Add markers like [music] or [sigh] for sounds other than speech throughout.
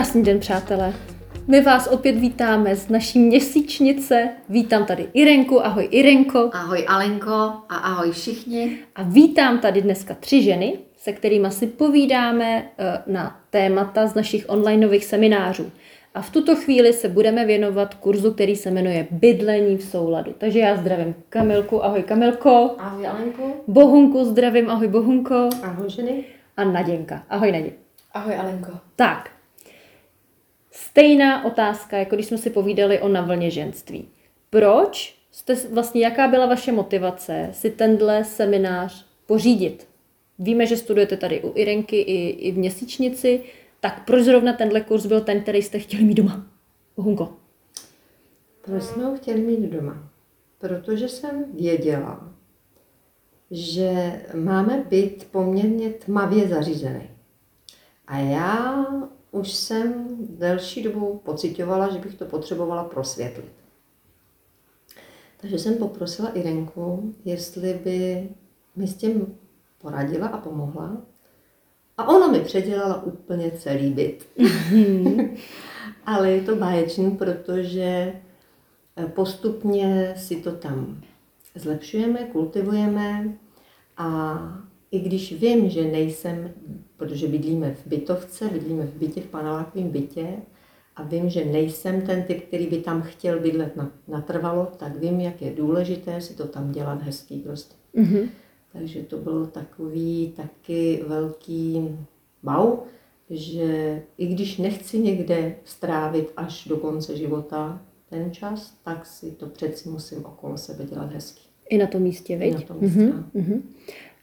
Krásný den, přátelé. My vás opět vítáme z naší měsíčnice. Vítám tady Irenku. Ahoj Irenko. Ahoj Alenko a ahoj všichni. A vítám tady dneska tři ženy, se kterými si povídáme eh, na témata z našich onlineových seminářů. A v tuto chvíli se budeme věnovat kurzu, který se jmenuje Bydlení v souladu. Takže já zdravím Kamilku, ahoj Kamilko. Ahoj Alenko. Bohunku zdravím, ahoj Bohunko. Ahoj ženy. A Naděnka, ahoj Nadě. Ahoj Alenko. Tak, stejná otázka, jako když jsme si povídali o navlně ženství. Proč jste, vlastně, jaká byla vaše motivace si tenhle seminář pořídit? Víme, že studujete tady u Irenky i, i v měsíčnici, tak proč zrovna tenhle kurz byl ten, který jste chtěli mít doma? Hunko. Proč jsme ho chtěli mít doma? Protože jsem věděla, že máme být poměrně tmavě zařízený. A já už jsem delší dobu pocitovala, že bych to potřebovala prosvětlit. Takže jsem poprosila Irenku, jestli by mi s tím poradila a pomohla. A ona mi předělala úplně celý byt. [laughs] Ale je to báječný, protože postupně si to tam zlepšujeme, kultivujeme a i když vím, že nejsem, protože bydlíme v bytovce, bydlíme v bytě, v panelákovém bytě, a vím, že nejsem ten typ, který by tam chtěl bydlet natrvalo, tak vím, jak je důležité si to tam dělat hezký prostě. Mm-hmm. Takže to byl takový taky velký bau, že i když nechci někde strávit až do konce života ten čas, tak si to přeci musím okolo sebe dělat hezky. I na tom místě, veď? I na tom místě, mm-hmm.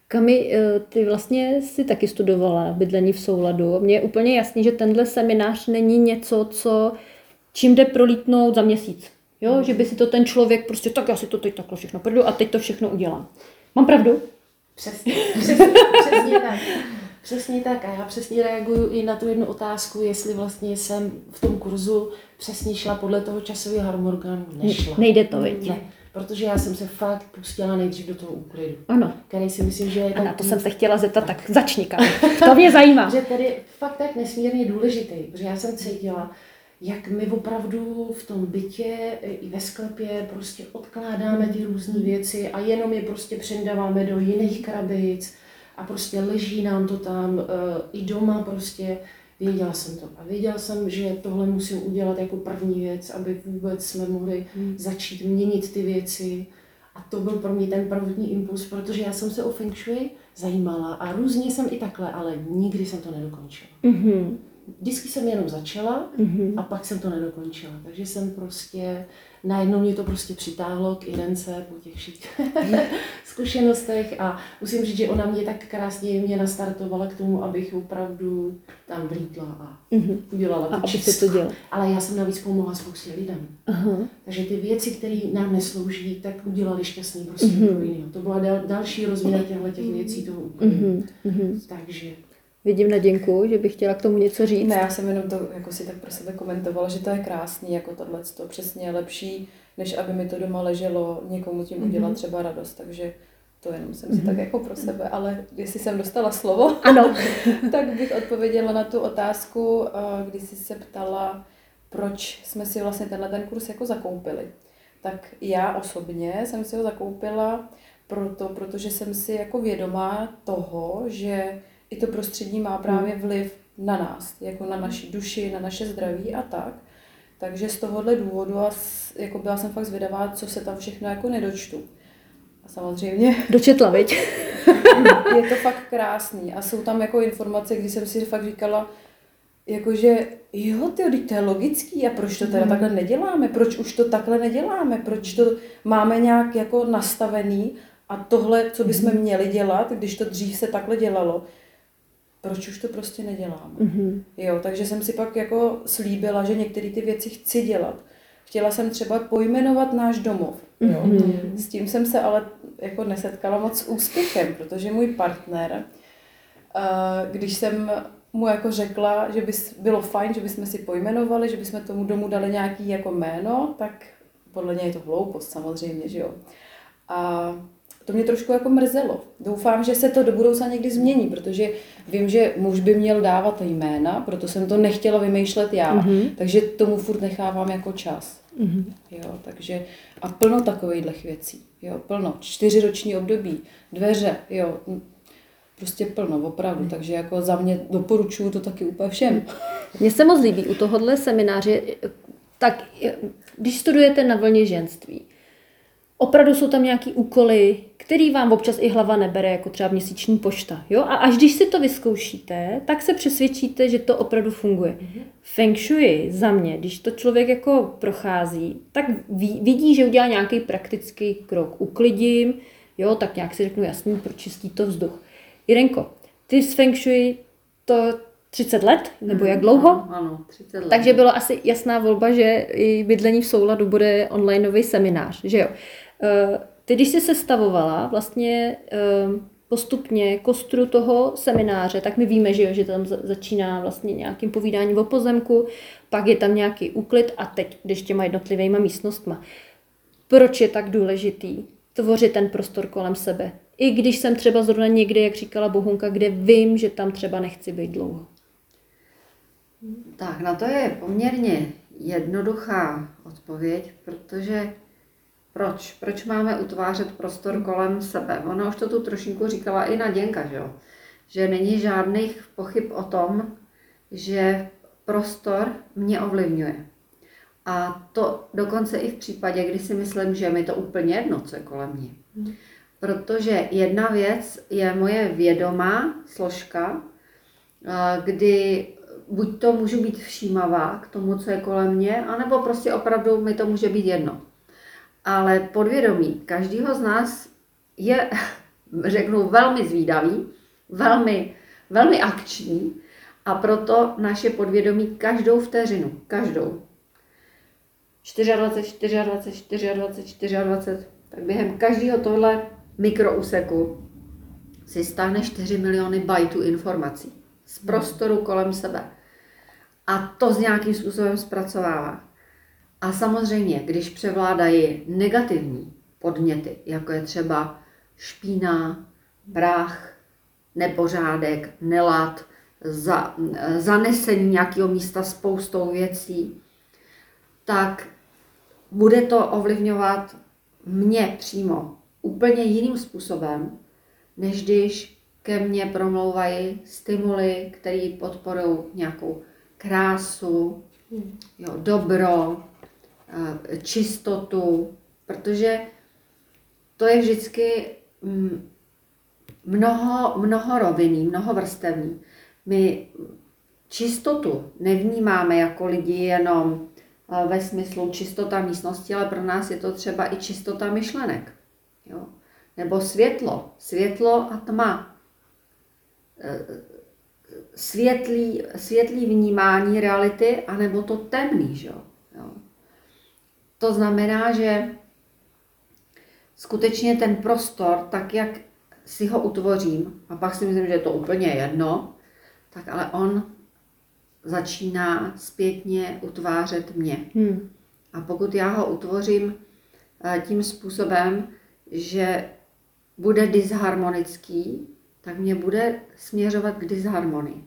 Kami, eh, ty vlastně si taky studovala bydlení v souladu. Mně je úplně jasný, že tenhle seminář není něco, co čím jde prolítnout za měsíc. Jo, že by si to ten člověk prostě, tak já si to teď takhle všechno projdu a teď to všechno udělám. Mám pravdu? Přesně, přesně, přesně tak. Přesně tak a já přesně reaguju i na tu jednu otázku, jestli vlastně jsem v tom kurzu přesně šla podle toho časového harmonogramu. Nešla. Nejde to, viď? Ne protože já jsem se fakt pustila nejdřív do toho úklidu. Ano. Který si myslím, že je Ano, to jsem se chtěla zeptat, tak začni, To mě zajímá. [laughs] že tedy fakt tak nesmírně důležitý, protože já jsem cítila, jak my opravdu v tom bytě i ve sklepě prostě odkládáme ty různé věci a jenom je prostě přendáváme do jiných krabic a prostě leží nám to tam eh, i doma prostě Věděla jsem to a věděla jsem, že tohle musím udělat jako první věc, aby vůbec jsme mohli hmm. začít měnit ty věci. A to byl pro mě ten prvotní impuls, protože já jsem se o Feng Shui zajímala a různě jsem i takhle, ale nikdy jsem to nedokončila. Mm-hmm. Vždycky jsem jenom začala mm-hmm. a pak jsem to nedokončila. Takže jsem prostě najednou mě to prostě přitáhlo k Irence po těch všech [laughs] zkušenostech a musím říct, že ona mě tak krásně mě nastartovala k tomu, abych opravdu tam vlítla a mm-hmm. udělala a aby se to dělalo. Ale já jsem navíc pomohla spoustě lidem. Uh-huh. Takže ty věci, které nám neslouží, tak udělali šťastný prostě mm-hmm. To byla dal, další rozměr těchto těch věcí toho. Mm-hmm. Takže Vidím na děnku, že bych chtěla k tomu něco říct. Ne, já jsem jenom to jako si tak pro sebe komentovala, že to je krásný, jako tohle to přesně lepší, než aby mi to doma leželo, někomu tím udělat mm-hmm. třeba radost, takže to jenom jsem si mm-hmm. tak jako pro sebe, ale jestli jsem dostala slovo, ano. [laughs] tak bych odpověděla na tu otázku, eh, když jsi se ptala, proč jsme si vlastně tenhle ten kurz jako zakoupili. Tak já osobně jsem si ho zakoupila proto, protože jsem si jako vědomá toho, že i to prostředí má právě hmm. vliv na nás, jako na naši duši, na naše zdraví a tak. Takže z tohohle důvodu a jako byla jsem fakt zvědavá, co se tam všechno jako nedočtu. A samozřejmě... Dočetla, viď? [laughs] je to fakt krásný a jsou tam jako informace, kdy jsem si fakt říkala, jakože jo, ty, to je logický a proč to teda hmm. takhle neděláme, proč už to takhle neděláme, proč to máme nějak jako nastavený a tohle, co bychom hmm. měli dělat, když to dřív se takhle dělalo, proč už to prostě nedělám. Mm-hmm. Jo, takže jsem si pak jako slíbila, že některé ty věci chci dělat. Chtěla jsem třeba pojmenovat náš domov. Jo. Mm-hmm. S tím jsem se ale jako nesetkala moc s úspěchem, protože můj partner, když jsem mu jako řekla, že by bylo fajn, že bychom si pojmenovali, že bychom tomu domu dali nějaký jako jméno, tak podle něj je to hloupost samozřejmě, že jo. A to mě trošku jako mrzelo. Doufám, že se to do budoucna někdy změní, protože vím, že muž by měl dávat jména, proto jsem to nechtěla vymýšlet já, mm-hmm. takže tomu furt nechávám jako čas. Mm-hmm. Jo, takže a plno takových věcí, jo, plno, čtyřiroční období, dveře, jo, prostě plno, opravdu, mm. takže jako za mě doporučuju to taky úplně všem. Mně se moc líbí u tohohle semináře, tak když studujete na vlně ženství, opravdu jsou tam nějaký úkoly, který vám občas i hlava nebere, jako třeba měsíční pošta. Jo? A až když si to vyzkoušíte, tak se přesvědčíte, že to opravdu funguje. Mm-hmm. Feng shui za mě, když to člověk jako prochází, tak ví, vidí, že udělá nějaký praktický krok. Uklidím, jo, tak nějak si řeknu jasný, pročistí to vzduch. Irenko, ty s Feng shui to 30 let, nebo jak dlouho? Ano, ano 30 let. Takže bylo asi jasná volba, že i bydlení v souladu bude onlineový seminář, že jo. Ty, když jsi sestavovala vlastně eh, postupně kostru toho semináře, tak my víme, že, jo, že tam začíná vlastně nějakým povídáním o pozemku, pak je tam nějaký úklid a teď když těma jednotlivýma místnostma. Proč je tak důležitý tvořit ten prostor kolem sebe? I když jsem třeba zrovna někde, jak říkala Bohunka, kde vím, že tam třeba nechci být dlouho. Tak, na to je poměrně jednoduchá odpověď, protože proč? Proč máme utvářet prostor kolem sebe? Ona už to tu trošinku říkala i Naděnka, že jo? Že není žádných pochyb o tom, že prostor mě ovlivňuje. A to dokonce i v případě, kdy si myslím, že mi to úplně jedno, co je kolem mě. Protože jedna věc je moje vědomá složka, kdy buď to můžu být všímavá k tomu, co je kolem mě, anebo prostě opravdu mi to může být jedno. Ale podvědomí každého z nás je, [laughs] řeknu, velmi zvídavý, velmi, velmi akční a proto naše podvědomí každou vteřinu, každou, 24, 24, 24, 24, tak během každého tohle mikroúseku si stáhne 4 miliony bajtů informací z prostoru kolem sebe. A to s nějakým způsobem zpracovává. A samozřejmě, když převládají negativní podněty, jako je třeba špína, prach, nepořádek, nelad, za, zanesení nějakého místa spoustou věcí, tak bude to ovlivňovat mě přímo úplně jiným způsobem, než když ke mně promlouvají stimuly, které podporují nějakou krásu, jo, dobro, čistotu, protože to je vždycky mm, mnoho, mnoho rovinný, mnoho vrstevný. My čistotu nevnímáme jako lidi jenom eh, ve smyslu čistota místnosti, ale pro nás je to třeba i čistota myšlenek. Jo? Nebo světlo, světlo a tma. Eh, světlý, světlý vnímání reality, anebo to temný. Že? Jo? To znamená, že skutečně ten prostor, tak jak si ho utvořím, a pak si myslím, že je to úplně jedno, tak ale on začíná zpětně utvářet mě. Hmm. A pokud já ho utvořím eh, tím způsobem, že bude disharmonický, tak mě bude směřovat k disharmonii.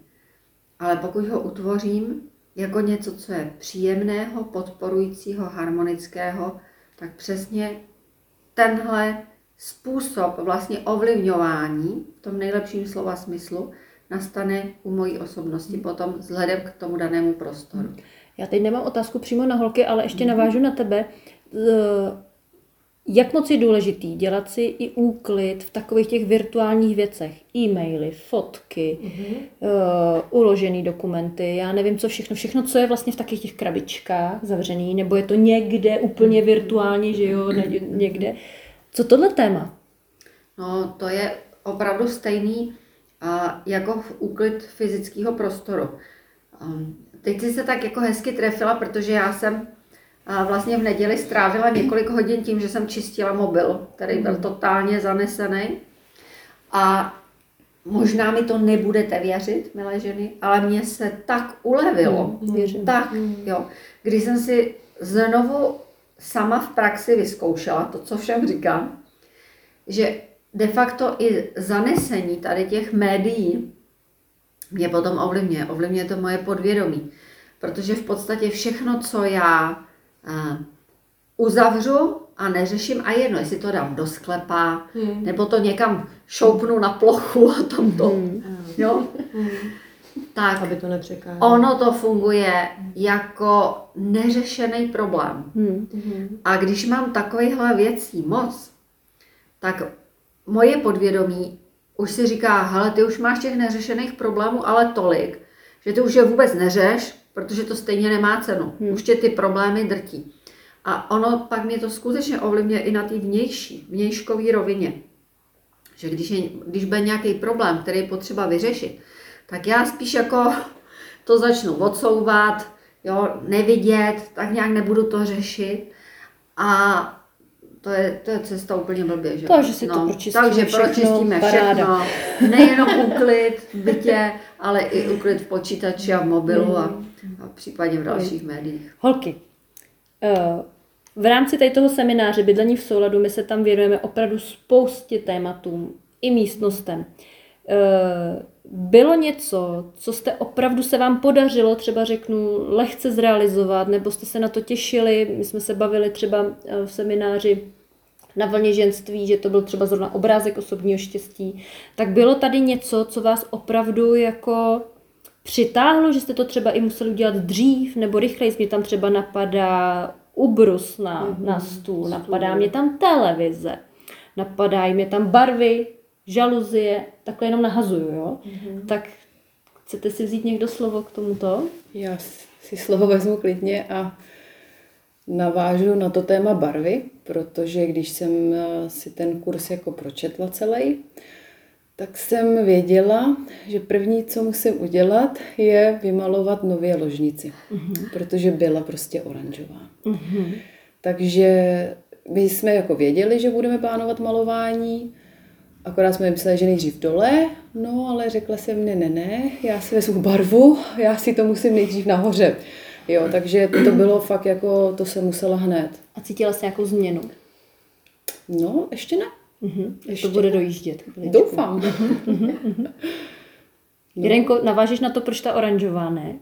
Ale pokud ho utvořím jako něco, co je příjemného, podporujícího, harmonického, tak přesně tenhle způsob vlastně ovlivňování v tom nejlepším slova smyslu nastane u mojí osobnosti potom vzhledem k tomu danému prostoru. Já teď nemám otázku přímo na holky, ale ještě navážu na tebe jak moc je důležitý dělat si i úklid v takových těch virtuálních věcech. E-maily, fotky, mm-hmm. uh, uložený dokumenty, já nevím co všechno, všechno, co je vlastně v takových těch krabičkách zavřený, nebo je to někde úplně virtuálně, že jo, někde. Co tohle téma? No, to je opravdu stejný a jako v úklid fyzického prostoru. Um, teď jsi se tak jako hezky trefila, protože já jsem vlastně v neděli strávila několik hodin tím, že jsem čistila mobil, který byl mhm. totálně zanesený. A možná mi to nebudete věřit, milé ženy, ale mně se tak ulevilo. Mhm, věřím. Tak, mhm. jo. Když jsem si znovu sama v praxi vyzkoušela to, co všem říkám, že de facto i zanesení tady těch médií mě potom ovlivňuje. Ovlivňuje to moje podvědomí. Protože v podstatě všechno, co já uzavřu a neřeším, a jedno, jestli to dám do sklepa, hmm. nebo to někam šoupnu na plochu a tam to, hmm. jo, tak Aby to nepřekáželo. ono to funguje jako neřešený problém. Hmm. A když mám takovýchhle věcí moc, tak moje podvědomí už si říká, hele, ty už máš těch neřešených problémů, ale tolik, že ty už je vůbec neřeš, protože to stejně nemá cenu. Hmm. Už tě ty problémy drtí. A ono pak mě to skutečně ovlivňuje i na té vnější, vnějškové rovině. Že když, je, když bude nějaký problém, který je potřeba vyřešit, tak já spíš jako [laughs] to začnu odsouvat, jo, nevidět, tak nějak nebudu to řešit. A to je, to je cesta úplně blbě, že? Takže si to pročistíme Takže všechno, pročistíme paráda. všechno. Nejenom úklid v bytě, ale i úklid v počítači a v mobilu a, a případně v dalších médiích. Holky, eh, v rámci tady toho semináře Bydlení v souladu my se tam věnujeme opravdu spoustě tématům i místnostem. Eh, Bylo něco, co jste opravdu se vám podařilo, třeba řeknu, lehce zrealizovat, nebo jste se na to těšili, my jsme se bavili třeba eh, v semináři na vlně ženství, že to byl třeba zrovna obrázek osobního štěstí, tak bylo tady něco, co vás opravdu jako přitáhlo, že jste to třeba i museli udělat dřív nebo rychleji. Mě tam třeba napadá ubrus na, mm-hmm. na stůl, napadá mě tam televize, napadají mě tam barvy, žaluzie, takhle jenom nahazuju, jo. Mm-hmm. Tak chcete si vzít někdo slovo k tomuto? Já si slovo vezmu klidně a navážu na to téma barvy, protože když jsem eh, si ten kurz jako pročetla celý, tak jsem věděla, že první, co musím udělat, je vymalovat nově ložnici, mm-hmm. protože byla prostě oranžová. Mm-hmm. Takže my jsme jako věděli, že budeme plánovat malování, akorát jsme mysleli, že nejdřív dole, no ale řekla jsem, ne, ne, ne, já si vezmu barvu, já si to musím nejdřív nahoře. Jo, takže to bylo fakt jako, to se musela hned. A cítila jste nějakou změnu? No, ještě ne. Mhm. Ještě to bude dojíždět. chviličku. Doufám. No. Jirenko, navážeš na to, proč ta oranžová ne?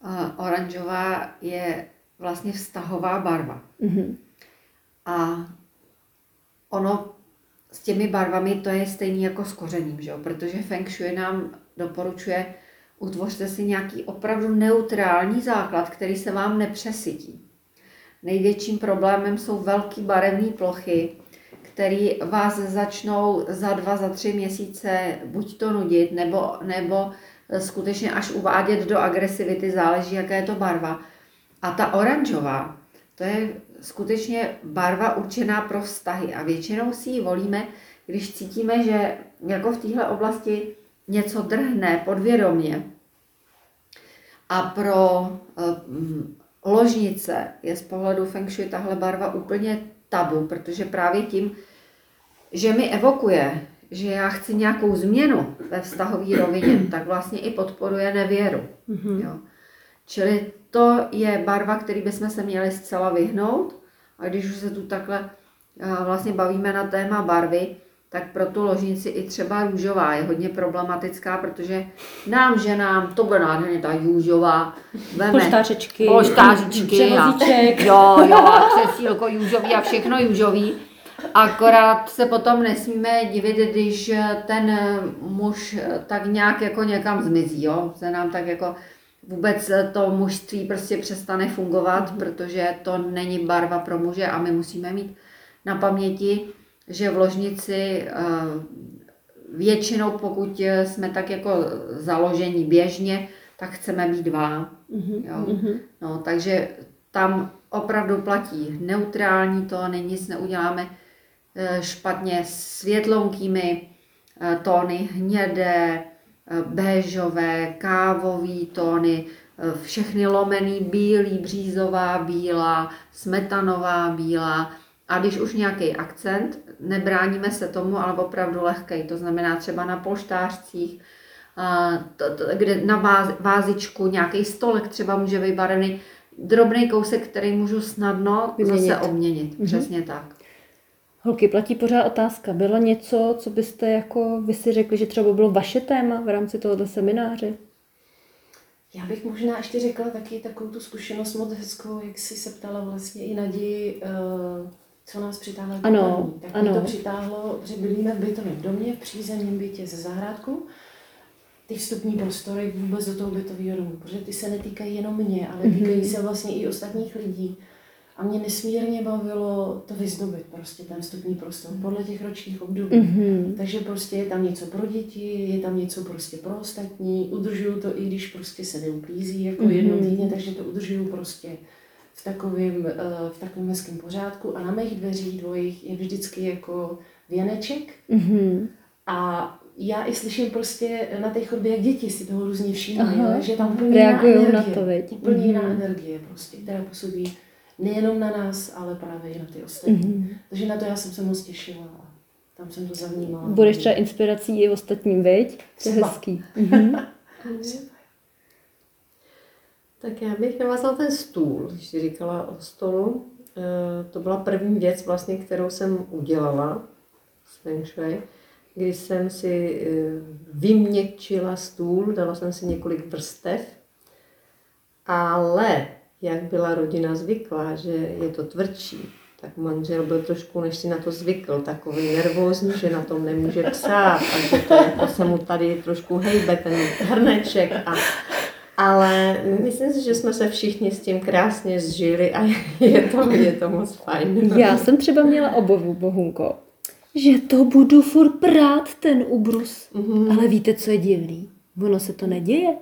A oranžová je vlastně vztahová barva. Mhm. A ono s těmi barvami to je stejný jako s kořením, že jo? protože Feng Shui nám doporučuje, utvořte si nějaký opravdu neutrální základ, který se vám nepřesytí. Největším problémem jsou velké barevné plochy, které vás začnou za dva, za tři měsíce buď to nudit, nebo, nebo skutečně až uvádět do agresivity, záleží, jaká je to barva. A ta oranžová, to je skutečně barva určená pro vztahy a většinou si ji volíme, když cítíme, že jako v téhle oblasti něco drhne podvědomě. A pro um, ložnice je z pohledu Feng Shui tahle barva úplně tabu, protože právě tím, že mi evokuje, že já chci nějakou změnu ve vztahové rovině, [clears throat] tak vlastně i podporuje nevěru. Mm-hmm. Jo. Čili to je barva, který bychom se měli zcela vyhnout. A když už se tu takhle vlastně bavíme na téma barvy, tak pro tu ložnici i třeba růžová je hodně problematická, protože nám, ženám, to bude nádherně ta růžová, veme Polštářečky, polštářičky a, jo, jo, a křesílko růžový a všechno růžový. Akorát se potom nesmíme divit, když ten muž tak nějak jako někam zmizí, jo, se nám tak jako vůbec to mužství prostě přestane fungovat, mm-hmm. protože to není barva pro muže a my musíme mít na paměti, že v ložnici většinou, pokud jsme tak jako založení běžně, tak chceme být dva. Mm-hmm. Jo? No, takže tam opravdu platí neutrální tóny, nic neuděláme e, špatně světlonkými e, tóny, hnědé, béžové, kávový tóny, všechny lomený bílý, břízová bílá, smetanová bílá. A když už nějaký akcent, nebráníme se tomu, ale opravdu lehkej. To znamená třeba na polštářcích, to, to, kde na váz, vázičku nějaký stolek třeba může být barevný, drobný kousek, který můžu snadno Vyměnit. zase obměnit. Mm-hmm. Přesně tak. Holky, platí pořád otázka. Bylo něco, co byste jako vy si řekli, že třeba bylo vaše téma v rámci tohoto semináře? Já bych možná ještě řekla taky takovou tu zkušenost moc hezkou, jak jsi se ptala vlastně i Naději, eh, co nás přitáhlo k Ano, bydlení. Tak ano. to přitáhlo, že bydlíme v bytovém domě, v přízemním bytě ze zahrádku. Ty vstupní prostory vůbec do toho bytového domu, protože ty se netýkají jenom mě, ale Mhm. týkají se vlastně i ostatních lidí. A mě nesmírně bavilo to vyzdobit, prostě ten vstupní prostor, podle těch ročních období. Mhm. Takže prostě je tam něco pro děti, je tam něco prostě pro ostatní, udržuju to i když prostě se neuklízí jako Mhm. jednou týdně, takže to udržuju prostě v takovém, eh, v takovém hezkém pořádku a na mých dveřích dvojích je vždycky jako věneček Mhm. a já i slyším prostě na té chodbě, jak děti si toho různě všímají, že tam úplně jiná Reagujou na energie, to, viď? úplně jiná Mhm. energie prostě, která působí nejenom na nás, ale právě i na ty ostatní. Mhm. Takže na to já jsem se moc těšila a tam jsem to zavnímala. Budeš třeba inspirací i ostatním, viď? To je hezký. Mhm. [laughs] Tak já bych navázala ten stůl, když jsi říkala o stolu. Eh, To byla první věc, vlastně, kterou jsem udělala s Feng Shui, kdy jsem si eh, vyměkčila stůl, dala jsem si několik vrstev, ale jak byla rodina zvyklá, že je to tvrdší, tak manžel byl trošku, než si na to zvykl, takový nervózní, že na tom nemůže psát. A že to jako se mu tady trošku hejbe ten hrneček a ale myslím si, že jsme se všichni s tím krásně zžili a [laughs] je to, je to moc fajn. Já jsem třeba měla obavu, Bohunko, že to budu furt prát ten ubrus. Mhm. Ale víte, co je divný? Ono se to neděje.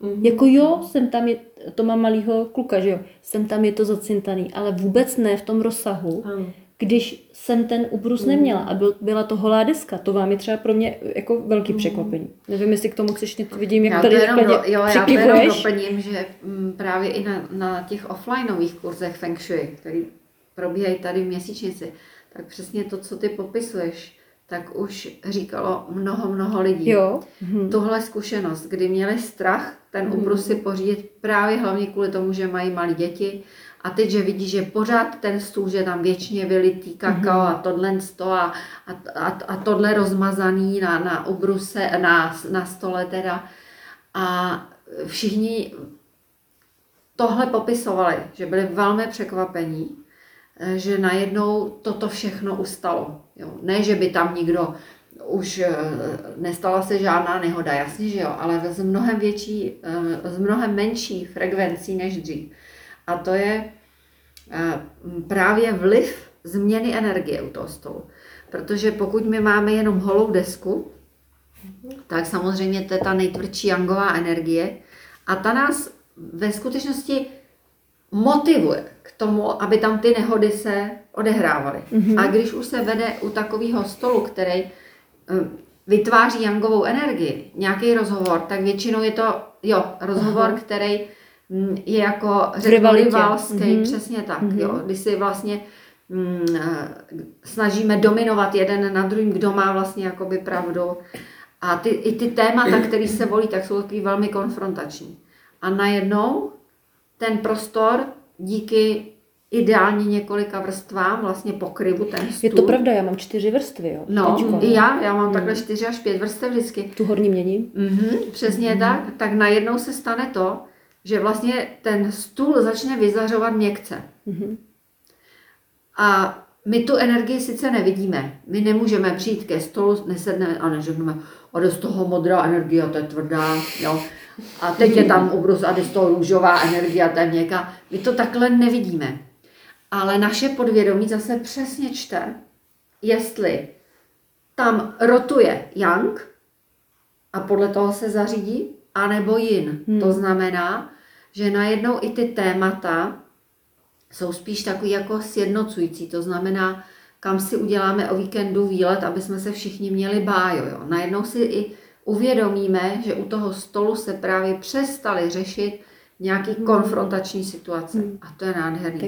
Mhm. Jako jo, jsem tam je, to mám malýho kluka, že jo, jsem tam je to zacintaný, ale vůbec ne v tom rozsahu, Ano. Když jsem ten ubrus neměla a byl, byla to holá deska. To vám je třeba pro mě jako velký překvapení. Nevím, jestli k tomu chceš něco, vidím, jak Já tady takhle do, jo, já to jenom doplním, že mm, právě i na, na těch offlineových kurzech Feng Shui, který probíhají tady v měsíčnici, tak přesně to, co ty popisuješ, tak už říkalo mnoho, mnoho lidí. Jo. Mhm. Tuhle zkušenost, kdy měli strach ten ubrus si pořídit právě hlavně kvůli tomu, že mají malé děti a teď, že vidí, že pořád ten stůl, že tam věčně vylitý kakao a tohle sto a, a, a, a tohle rozmazaný na, na ubruse, na, na stole teda a všichni tohle popisovali, že byli velmi překvapení, že najednou toto všechno ustalo. Jo. Ne, že by tam nikdo už eh, nestala se žádná nehoda, jasně, že jo, ale z mnohem větší, eh, z mnohem menší frekvencí než dřív. A to je eh, právě vliv změny energie u toho stolu. Protože pokud my máme jenom holou desku, tak samozřejmě to je ta nejtvrdší yangová energie a ta nás ve skutečnosti motivuje tomu, aby tam ty nehody se odehrávaly. Mm-hmm. A když už se vede u takového stolu, který eh, vytváří yangovou energii, nějaký rozhovor, tak většinou je to, jo, rozhovor, Aha. který mm, je jako rivalský, Mhm. mm-hmm. přesně tak, mm-hmm. jo, kdy si vlastně mm, eh, snažíme dominovat jeden na druhým, kdo má vlastně jakoby pravdu. A ty, i ty témata, které se volí, tak jsou takový velmi konfrontační. A najednou ten prostor díky ideálně několika vrstvám vlastně pokryvu ten stůl. Je to pravda, já mám čtyři vrstvy, jo. No, teďko. i já, já mám takhle čtyři až pět vrstev vždycky. Tu horní měním. Mhm, přesně tak. Tak najednou se stane to, že vlastně ten stůl začne vyzařovat měkce. Mhm. A my tu energii sice nevidíme. My nemůžeme přijít ke stolu, nesedneme a neřekneme, a jde z toho modrá energie, to je tvrdá, jo. A teď je tam ubrus a jde z toho růžová energie, a je měkká. My to takhle nevidíme. Ale naše podvědomí zase přesně čte, jestli tam rotuje yang a podle toho se zařídí, anebo yin. Hmm. To znamená, že najednou i ty témata jsou spíš takový jako sjednocující. To znamená, kam si uděláme o víkendu výlet, aby jsme se všichni měli bájo. Jo. Najednou si i uvědomíme, že u toho stolu se právě přestali řešit nějaký hmm. konfrontační situace. Hmm. A to je nádherný. To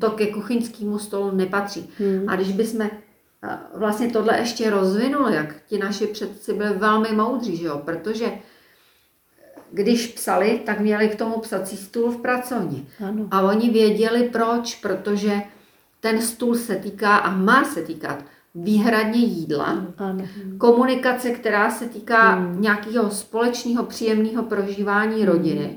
To, ke kuchyňskému stolu nepatří. Hmm. A když bychom eh, vlastně tohle ještě rozvinuli, jak ti naši předci byli velmi moudří, že jo? protože když psali, tak měli k tomu psací stůl v pracovni. Ano. A oni věděli proč, protože ten stůl se týká a má se týkat výhradně jídla, Ano. komunikace, která se týká nějakého společného příjemného prožívání rodiny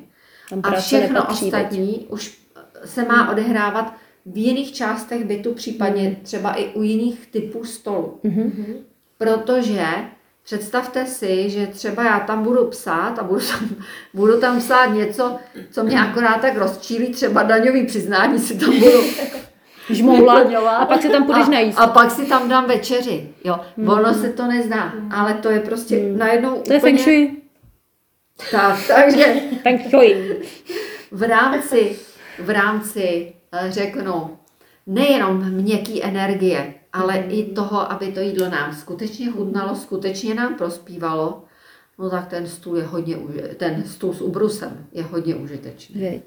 Tam a všechno nepatří teď. ostatní už se má odehrávat v jiných částech bytu, případně třeba i u jiných typů stolu. Mhm. Protože představte si, že třeba já tam budu psát a budu tam, [laughs] budu tam psát něco, co mě akorát tak rozčílí, třeba daňový přiznání si tam budu [laughs] Žmoula a pak se tam půjdeš a, najíst. a pak si tam dám večeři. Jo, ono se to nezdá, ale to je prostě najednou To je feng shui. Tak, takže [laughs] Feng shui. v rámci, v rámci, eh, řeknu, nejenom měkký energie, ale i toho, aby to jídlo nám skutečně chutnalo, skutečně nám prospívalo, no tak ten stůl je hodně, ten stůl s ubrusem je hodně užitečný. Věď.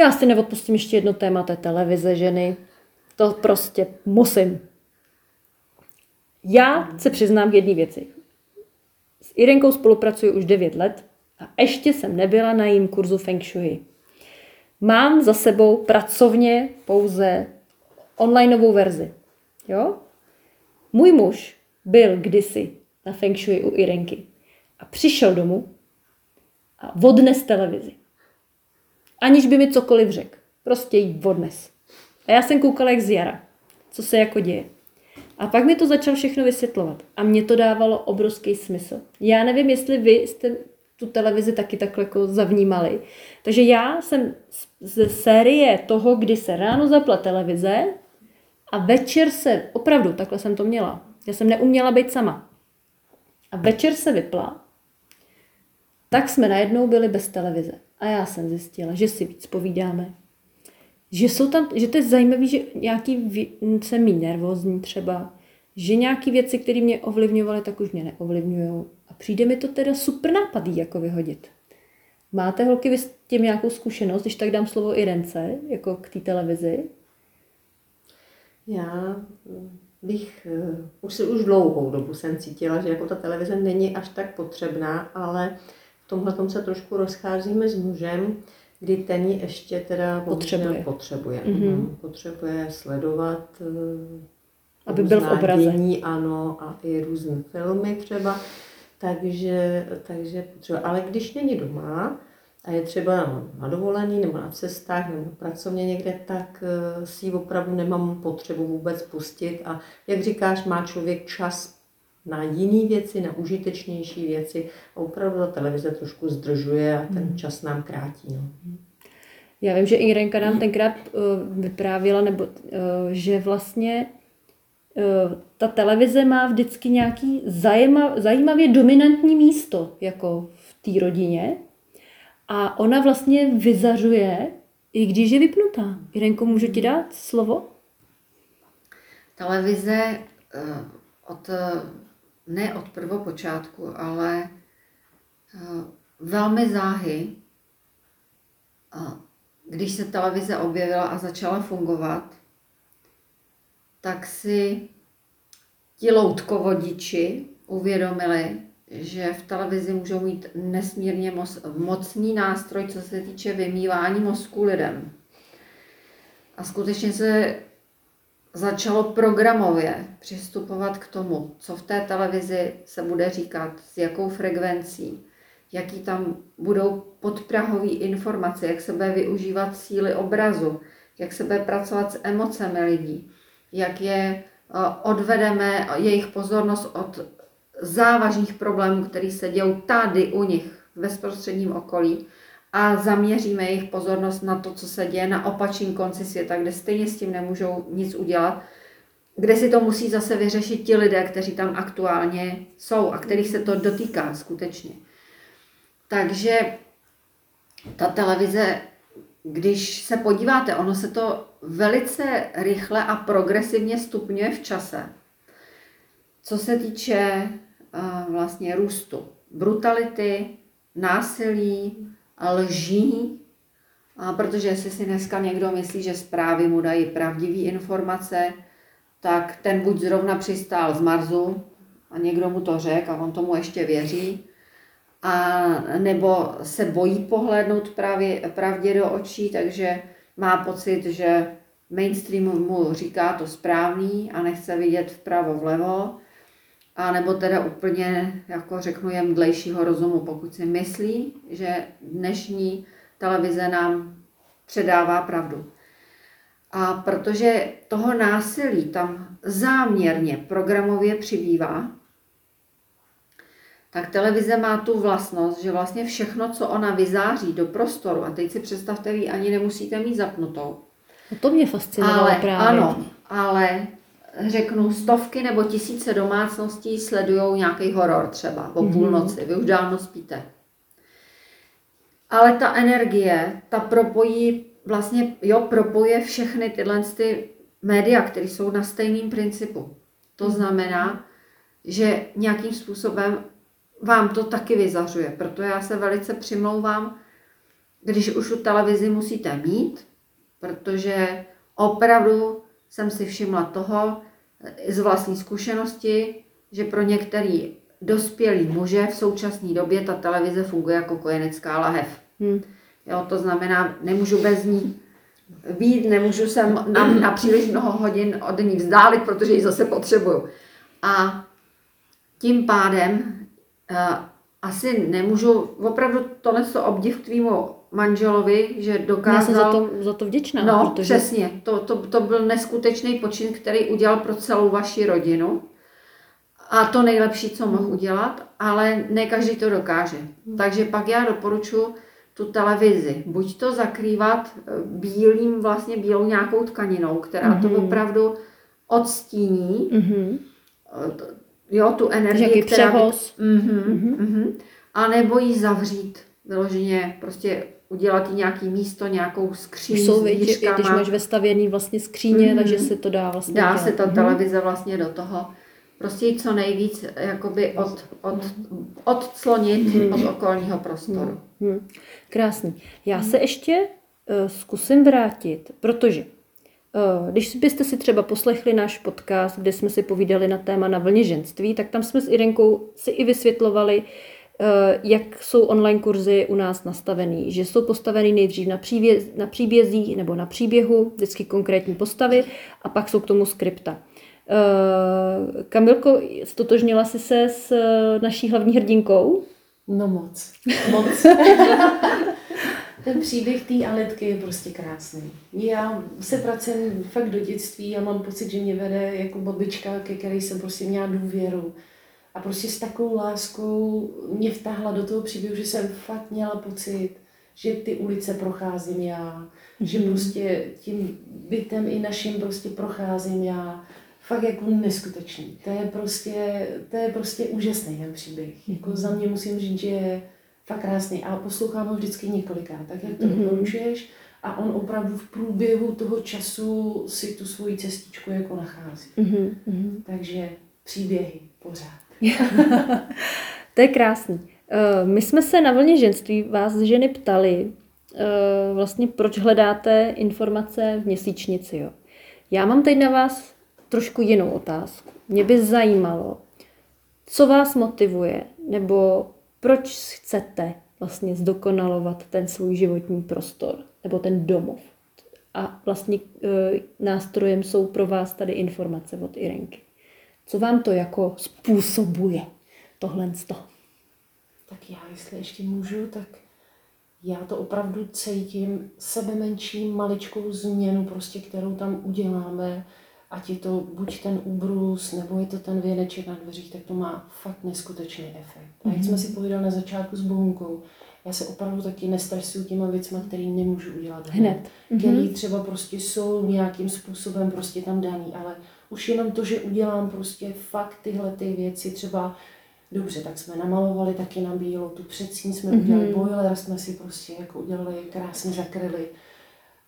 Já si neodpustím ještě jedno téma té televize ženy. To prostě musím. Já se přiznám k jedné věci. S Irenkou spolupracuji už 9 let a ještě jsem nebyla na jím kurzu Feng Shui. Mám za sebou pracovně pouze onlineovou verzi. Jo? Můj muž byl kdysi na Feng Shui u Irenky a přišel domů a odnes televizi. Aniž by mi cokoliv řekl. Prostě jí odnes. A já jsem koukala jak z jara, co se jako děje. A pak mi to začal všechno vysvětlovat. A mě to dávalo obrovský smysl. Já nevím, jestli vy jste tu televizi taky takhle jako zavnímali. Takže já jsem ze série toho, kdy se ráno zapla televize a večer se, opravdu, takhle jsem to měla. Já jsem neuměla být sama. A večer se vypla tak jsme najednou byli bez televize. A já jsem zjistila, že si víc povídáme. Že jsou tam, že to je zajímavé, že nějaký vě- mý nervózní třeba, že nějaké věci, které mě ovlivňovaly, tak už mě neovlivňují. A přijde mi to teda super nápad jako vyhodit. Máte holky vy s tím nějakou zkušenost, když tak dám slovo Irence, jako k té televizi? Já bych, eh, už, už dlouhou dobu jsem cítila, že jako ta televize není až tak potřebná, ale v tomhle tom se trošku rozcházíme s mužem, kdy ten ji ještě teda Potřebuje. potřebuje. Mhm. Mm-hmm. Potřebuje sledovat eh, Aby byl v obraze. dění, ano, a i různé filmy třeba. Takže, takže potřebuje. Ale když není doma, a je třeba na dovolený nebo na cestách nebo pracovně někde, tak eh, si ji opravdu nemám potřebu vůbec pustit. A jak říkáš, má člověk čas na jiné věci, na užitečnější věci a opravdu ta televize trošku zdržuje a ten čas nám krátí. No. Já vím, že Irenka nám tenkrát uh, vyprávěla, nebo uh, že vlastně uh, ta televize má vždycky nějaký zajímav, zajímavě dominantní místo jako v té rodině a ona vlastně vyzařuje, i když je vypnutá. Irenko, můžu ti dát slovo? Televize od, ne od prvopočátku, ale eh, velmi záhy, když se televize objevila a začala fungovat, tak si ti loutkovodiči uvědomili, že v televizi můžou mít nesmírně moc, mocný nástroj, co se týče vymývání mozku lidem. A skutečně se začalo programově přistupovat k tomu, co v té televizi se bude říkat, s jakou frekvencí, jaký tam budou podprahové informace, jak se bude využívat síly obrazu, jak se bude pracovat s emocemi lidí, jak je eh, odvedeme jejich pozornost od závažných problémů, které se dějou tady u nich v bezprostředním okolí a zaměříme jejich pozornost na to, co se děje na opačném konci světa, kde stejně s tím nemůžou nic udělat, kde si to musí zase vyřešit ti lidé, kteří tam aktuálně jsou a kterých se to dotýká skutečně. Takže ta televize, když se podíváte, ono se to velice rychle a progresivně stupňuje v čase. Co se týče uh, vlastně růstu brutality, násilí, lží, a protože jestli si dneska někdo myslí, že zprávy mu dají pravdivé informace, tak ten buď zrovna přistál z Marsu a někdo mu to řekl a on tomu ještě věří, a nebo se bojí pohlédnout právě, pravdě do očí, takže má pocit, že mainstreamu mu říká to správný a nechce vidět vpravo vlevo, a nebo teda úplně, jako řeknu, jen dlejšího rozumu, pokud si myslí, že dnešní televize nám předává pravdu. A protože toho násilí tam záměrně programově přibývá, tak televize má tu vlastnost, že vlastně všechno, co ona vyzáří do prostoru, a teď si představte, vy ani nemusíte mít zapnutou, No to mě fascinovalo ale právě. ano, ale řeknu, stovky nebo tisíce domácností sledují nějaký horor třeba o půlnoci, vy už dávno spíte. Ale ta energie, ta propojí, vlastně, jo, propoje všechny tyhle ty média, které jsou na stejném principu. To znamená, že nějakým způsobem vám to taky vyzařuje. Proto já se velice přimlouvám, když už tu televizi musíte mít, protože opravdu jsem si všimla toho z vlastní zkušenosti, že pro některý dospělý muže v současné době ta televize funguje jako kojenecká lahev. Hm. Jo, to znamená, nemůžu bez ní být, nemůžu se na, na příliš mnoho hodin od ní vzdálit, protože ji zase potřebuju. A tím pádem uh, asi nemůžu, opravdu tohle to obdiv k tvýmu manželovi, že Já jsem dokázal... za to, za to vděčná, No, protože přesně. To, to, to byl neskutečný počin, který udělal pro celou vaši rodinu. A to nejlepší, co mohl udělat, ale ne každý to dokáže. Takže pak já doporučuji tu televizi. Buď to zakrývat eh, bílým, vlastně bílou nějakou tkaninou, která to opravdu odstíní, t- jo, tu energii, Jaký která... přehoz. Mhm, mhm. A nebo ji zavřít, vyloženě prostě udělat jí nějaký místo, nějakou skříň Už jsou, s i když máš vestavěný vlastně skříně, Mhm. takže se to dá vlastně Dá dělat. se ta Mhm. televize vlastně do toho prostě co nejvíc jakoby od, od, odclonit od okolního prostoru. Hmm, krásný. Já se ještě uh, zkusím vrátit, protože uh, když byste si třeba poslechli náš podcast, kde jsme si povídali na téma na vlně ženství, tak tam jsme s Irenkou si i vysvětlovali, uh, jak jsou online kurzy u nás nastavený. Že jsou postavený nejdřív na, příběz, na příbězích nebo na příběhu, vždycky konkrétní postavy, a pak jsou k tomu skripta. Uh, Kamilko, stotožnila jsi se s uh, naší hlavní hrdinkou? No moc, moc. [laughs] Ten příběh té Aletky je prostě krásný. Já se vracím fakt do dětství a mám pocit, že mě vede jako babička, ke které jsem prostě měla důvěru. A prostě s takovou láskou mě vtáhla do toho příběhu, že jsem fakt měla pocit, že ty ulice procházím já, že prostě tím bytem i naším prostě procházím já. Fakt jako neskutečný. To je prostě, to je prostě úžasný ten příběh. Jako za mě musím říct, že je fakt krásný a poslouchám ho vždycky několikrát, tak jak to Mhm. doporučuješ a on opravdu v průběhu toho času si tu svoji cestičku jako nachází. Mhm, mhm. Takže příběhy pořád. [laughs] To je krásný. Eh, My jsme se na vlně ženství vás ženy ptali, eh, vlastně proč hledáte informace v měsíčnici. Jo? Já mám teď na vás trošku jinou otázku. Mě by zajímalo, co vás motivuje, nebo proč chcete vlastně zdokonalovat ten svůj životní prostor, nebo ten domov. A vlastně eh, nástrojem jsou pro vás tady informace od Irenky. Co vám to jako způsobuje, tohle z toho? Tak já, jestli ještě můžu, tak já to opravdu cítím sebe menší maličkou změnu, prostě, kterou tam uděláme, ať je to buď ten úbrus, nebo je to ten věneček na dveřích, tak to má fakt neskutečný efekt. A jak jsme si povídali na začátku s Bohunkou, já se opravdu taky nestresuju těma věcma, které nemůžu udělat Hned. Který třeba prostě jsou nějakým způsobem prostě tam daný, ale už jenom to, že udělám prostě fakt tyhle ty věci, třeba Dobře, tak jsme namalovali taky na bílo, tu předsíň jsme mm-hmm. udělali, boiler jsme si prostě jako udělali, krásně zakryli.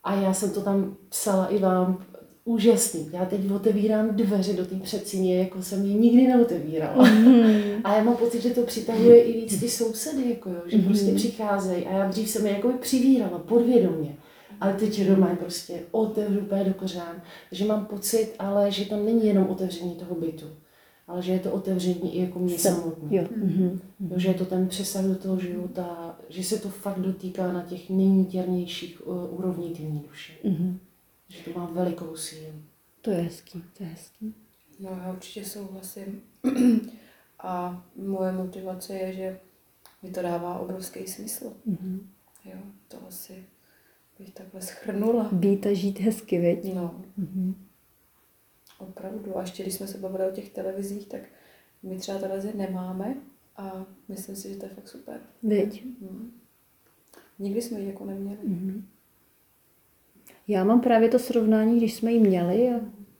A já jsem to tam psala i vám, úžasný. Já teď otevírám dveře do té předsíně, jako jsem ji nikdy neotevírala. Mm-hmm. [laughs] A já mám pocit, že to přitahuje i víc ty sousedy, jako jo, že mm-hmm. prostě přicházejí. A já dřív jsem je jako přivírala podvědomě. Ale teď je doma je prostě otevřu úplně do kořán. Takže mám pocit, ale že to není jenom otevření toho bytu, ale že je to otevření i jako mě samotný. Jo. Mhm. Jo, že je to ten přesah do toho života, že se to fakt dotýká na těch nejnítěrnějších uh, úrovní té duše. Mhm. Že to má velikou sílu. To je hezký, to je hezký. No, já určitě souhlasím. A moje motivace je, že mi to dává obrovský smysl. Mhm. Jo, to asi bych takhle schrnula. Být a žít hezky, viď? No, Mhm. opravdu. A ještě když jsme se bavili o těch televizích, tak my třeba televizi nemáme a myslím si, že to je fakt super. Viď? Hm. Nikdy jsme ji jako neměli. Mhm. Já mám právě to srovnání, když jsme ji měli a,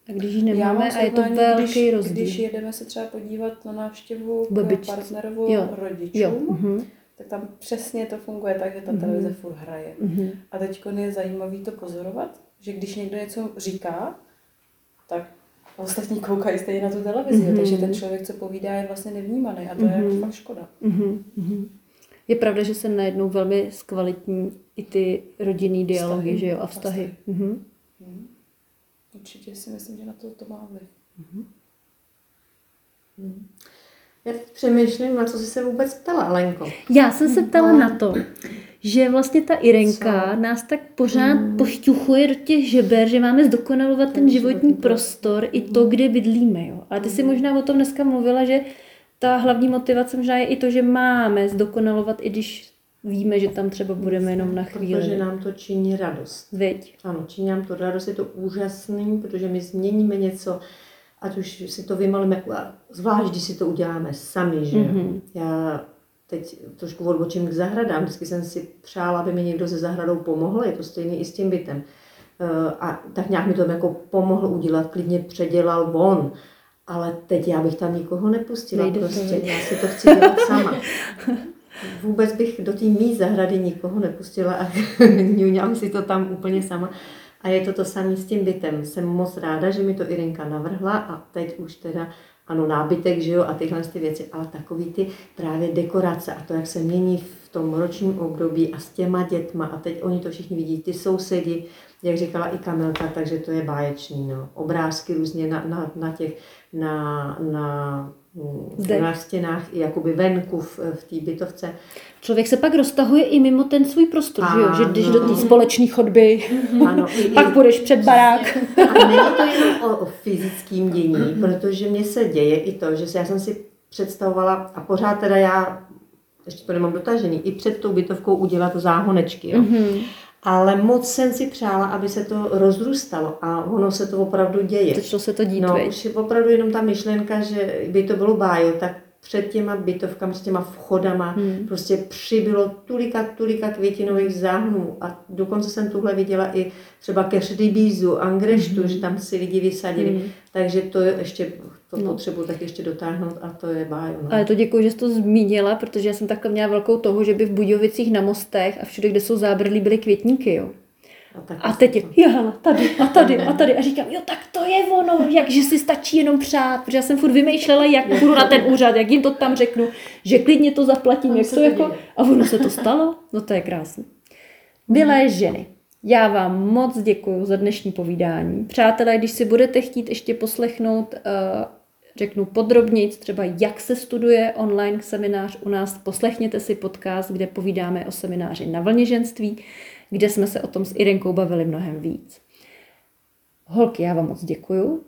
a když ji nemáme a je to velký když, rozdíl. Když jedeme se třeba podívat na návštěvu Babičce. k partnerovu Jo. rodičům, Jo. Mhm. Tak tam přesně to funguje tak, že ta Mhm. televize furt hraje. Mhm. A teď je zajímavý to pozorovat, že když někdo něco říká, tak ostatní koukají stejně na tu televizi, Mhm. takže ten člověk, co povídá, je vlastně nevnímaný a to je Mhm. jako fakt škoda. Mhm. Mhm. Je pravda, že se najednou velmi zkvalitní i ty rodinný dialogy, Vztahy. že jo, a A vztahy. vztahy. Mhm. Hm. Určitě si myslím, že na to to má vliv. Já teď přemýšlím, na co jsi se vůbec ptala, Alenko. Já jsem se ptala No. na to, že vlastně ta Irenka Co? nás tak pořád Mm. pošťuchuje do těch žeber, že máme zdokonalovat ten, Ten životní životní prostor i to, kde bydlíme. Jo. Ale ty si možná o tom dneska mluvila, že ta hlavní motivace možná je i to, že máme zdokonalovat, i když víme, že tam třeba budeme jenom na chvíli. Protože nám to činí radost. Viď? Ano, činí nám to radost, je to úžasný, protože my změníme něco, ať už si to vymalíme, zvlášť, když si to uděláme sami, že. Mhm. Já teď trošku odbočím k zahradám, vždycky jsem si přála, aby mi někdo se zahradou pomohl, je to stejný i s tím bytem. Eh, A tak nějak mi to jako pomohl udělat, klidně předělal on. Ale teď já bych tam nikoho nepustila, Nejde prostě já si to chci dělat sama. [laughs] Vůbec bych do té mý zahrady nikoho nepustila a [laughs] ňuňám si to tam úplně sama. A je to to samé s tím bytem. Jsem moc ráda, že mi to Irinka navrhla a teď už teda, ano, nábytek, že jo, a tyhle ty věci, ale takový ty právě dekorace a to, jak se mění v tom ročním období a s těma dětma a teď oni to všichni vidí, ty sousedi, jak říkala i Kamilka, takže to je báječný, no. Obrázky různě na, na, na těch, na, na, Zde. na stěnách, i jakoby venku v, v té bytovce. Člověk se pak roztahuje i mimo ten svůj prostor, že jo? Že když Ano. do té společné chodby, Ano, i, pak i, půjdeš před barák. [laughs] A není to jenom o, o fyzickém dění, protože mně se děje i to, že se, já jsem si představovala, a pořád teda já, ještě to nemám dotažený, i před tou bytovkou udělat záhonečky, jo. Mhm. Ale moc jsem si přála, aby se to rozrůstalo a ono se to opravdu děje. Začalo se to dít, No, viď? už je opravdu jenom ta myšlenka, že by to bylo bájo, tak před těma bytovkami, s těma vchodama, Hmm. prostě přibylo tulika, tulika květinových záhnů a dokonce jsem tuhle viděla i třeba ke Šrybízu, Angreštu, Mhm. že tam si lidi vysadili, Hmm. takže to je ještě, to No. potřebuji tak ještě dotáhnout a to je bájo. No. Ale to děkuji, že jsi to zmínila, protože já jsem takhle měla velkou toho, že by v Budějovicích na mostech a všude, kde jsou zábradlí, byly květníky, jo. tak A teď je, jala, tady a tady [laughs] a tady. A říkám, jo, tak to je ono, jak, že si stačí jenom přát, protože já jsem furt vymýšlela, jak půjdu na ten úřad, jak jim to tam řeknu, že klidně to zaplatím, jak to jako, děje. a ono se to stalo, no to je krásné. Milé ženy, já vám moc děkuji za dnešní povídání. Přátelé, když si budete chtít ještě poslechnout, eh, řeknu podrobněji, třeba jak se studuje online seminář u nás, poslechněte si podcast, kde povídáme o semináři na vlně ženství, kde jsme se o tom s Irenkou bavili mnohem víc. Holky, já vám moc děkuju.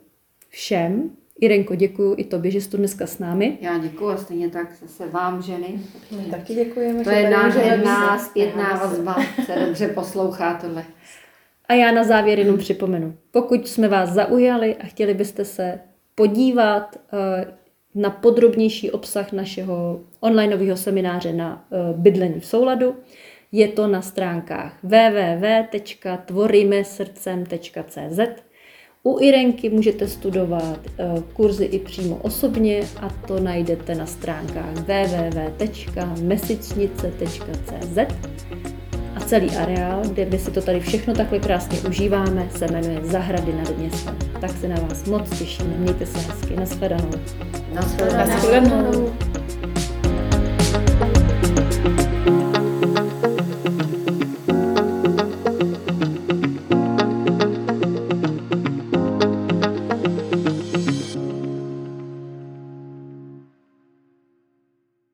Všem. Irenko, děkuju i tobě, že jsi tu dneska s námi. Já děkuji a stejně tak zase vám, ženy. My taky děkujeme. To že je nádherná zpětná vazba, se dobře poslouchá tohle. A já na závěr jenom připomenu, pokud jsme vás zaujali a chtěli byste se podívat eh, na podrobnější obsah našeho onlineového semináře na eh, bydlení v souladu, je to na stránkách www.tvorimesrdcem.cz. U Irenky můžete studovat eh, kurzy i přímo osobně a to najdete na stránkách www.mesicnice.cz a celý areál, kde my si to tady všechno takhle krásně užíváme, se jmenuje Zahrady nad městem. Tak se na vás moc těšíme. Mějte se hezky. Naschledanou. Nashledanou. Nashledanou.